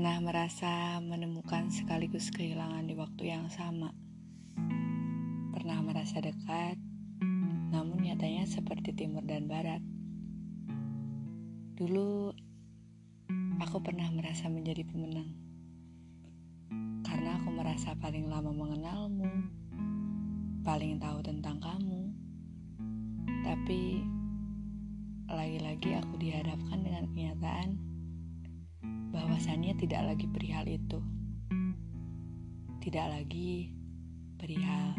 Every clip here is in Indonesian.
Pernah merasa menemukan sekaligus kehilangan di waktu yang sama. Pernah merasa dekat, namun nyatanya seperti timur dan barat. Dulu, aku pernah merasa menjadi pemenang. Karena aku merasa paling lama mengenalmu, paling tahu tentang kamu. Tapi, lagi-lagi aku dihadapkan dengan kenyataan bahwasannya tidak lagi perihal itu. Tidak lagi perihal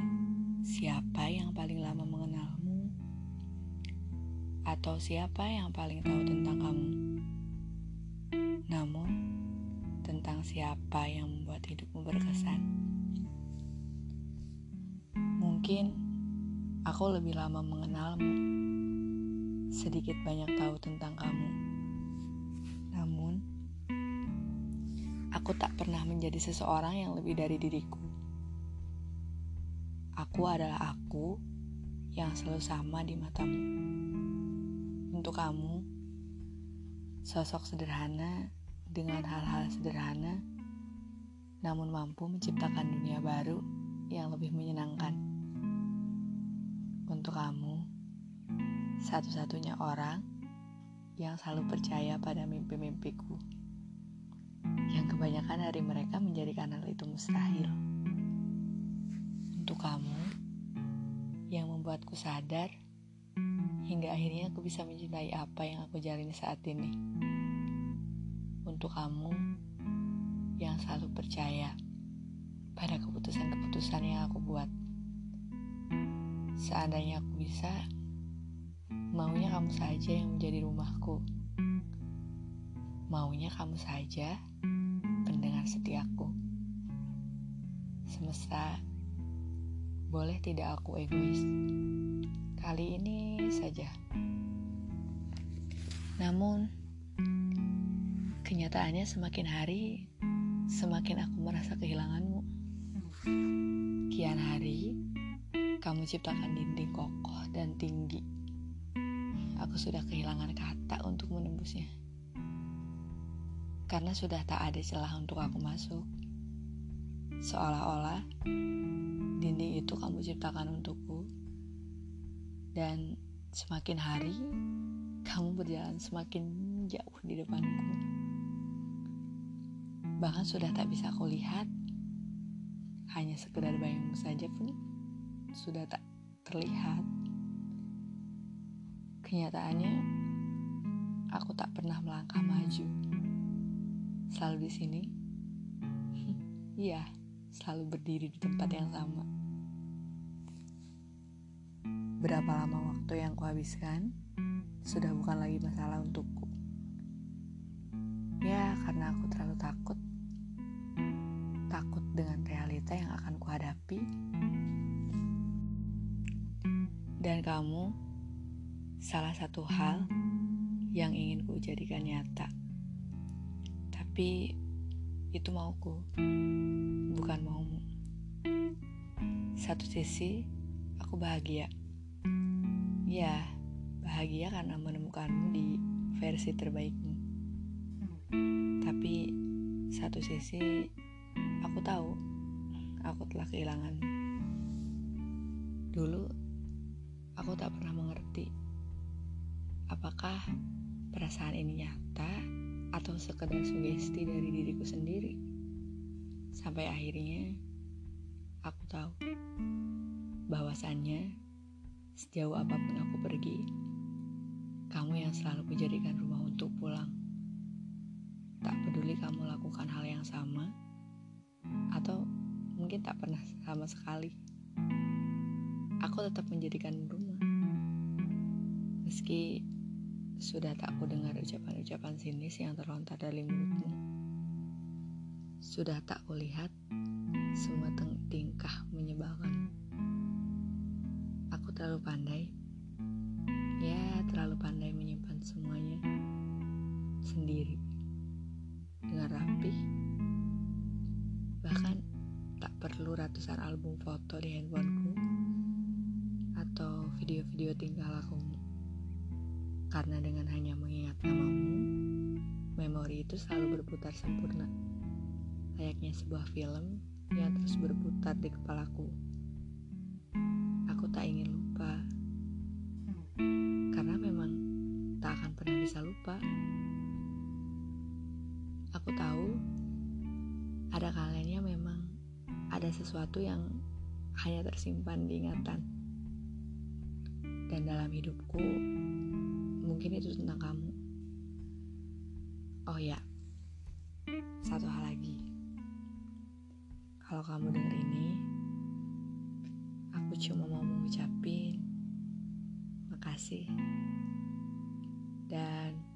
siapa yang paling lama mengenalmu atau siapa yang paling tahu tentang kamu. Namun, tentang siapa yang membuat hidupmu berkesan. Mungkin aku lebih lama mengenalmu, sedikit banyak tahu tentang kamu Aku tak pernah menjadi seseorang yang lebih dari diriku. Aku adalah aku yang selalu sama di matamu. Untuk kamu, sosok sederhana dengan hal-hal sederhana, namun mampu menciptakan dunia baru yang lebih menyenangkan. Untuk kamu, satu-satunya orang yang selalu percaya pada mimpi-mimpiku kebanyakan dari mereka menjadikan hal itu mustahil. Untuk kamu yang membuatku sadar hingga akhirnya aku bisa mencintai apa yang aku jalani saat ini. Untuk kamu yang selalu percaya pada keputusan-keputusan yang aku buat. Seandainya aku bisa, maunya kamu saja yang menjadi rumahku. Maunya kamu saja setiaku. Semesta, boleh tidak aku egois? Kali ini saja. Namun, kenyataannya semakin hari, semakin aku merasa kehilanganmu. Kian hari, kamu ciptakan dinding kokoh dan tinggi. Aku sudah kehilangan kata untuk menembusnya karena sudah tak ada celah untuk aku masuk. Seolah-olah dinding itu kamu ciptakan untukku, dan semakin hari kamu berjalan semakin jauh di depanku. Bahkan sudah tak bisa aku lihat, hanya sekedar bayangmu saja pun sudah tak terlihat. Kenyataannya, aku tak pernah melangkah maju selalu di sini? Iya, selalu berdiri di tempat yang sama. Berapa lama waktu yang kuhabiskan sudah bukan lagi masalah untukku. Ya, karena aku terlalu takut. Takut dengan realita yang akan kuhadapi. Dan kamu salah satu hal yang ingin ku jadikan nyata. Tapi itu mauku, bukan maumu. Satu sisi, aku bahagia. Ya, bahagia karena menemukanmu di versi terbaikmu. Tapi satu sisi, aku tahu aku telah kehilangan. Dulu, aku tak pernah mengerti apakah perasaan ini nyata atau sekedar sugesti dari diriku sendiri. Sampai akhirnya aku tahu bahwasannya sejauh apa pun aku pergi, kamu yang selalu menjadikan rumah untuk pulang. Tak peduli kamu lakukan hal yang sama atau mungkin tak pernah sama sekali. Aku tetap menjadikan rumah. Meski sudah tak ku dengar ucapan-ucapan sinis yang terlontar dari mulutmu. Sudah tak ku lihat semua tingkah menyebalkan. Aku terlalu pandai. Ya, terlalu pandai menyimpan semuanya sendiri. Dengan rapi. Bahkan tak perlu ratusan album foto di handphoneku atau video-video tingkah lakumu. Karena dengan hanya mengingat namamu, memori itu selalu berputar sempurna, layaknya sebuah film yang terus berputar di kepalaku. Aku tak ingin lupa, karena memang tak akan pernah bisa lupa. Aku tahu ada kalanya memang ada sesuatu yang hanya tersimpan di ingatan. Dan dalam hidupku, mungkin itu tentang kamu. Oh ya satu hal lagi. Kalau kamu denger ini aku cuma mau mengucapin makasih dan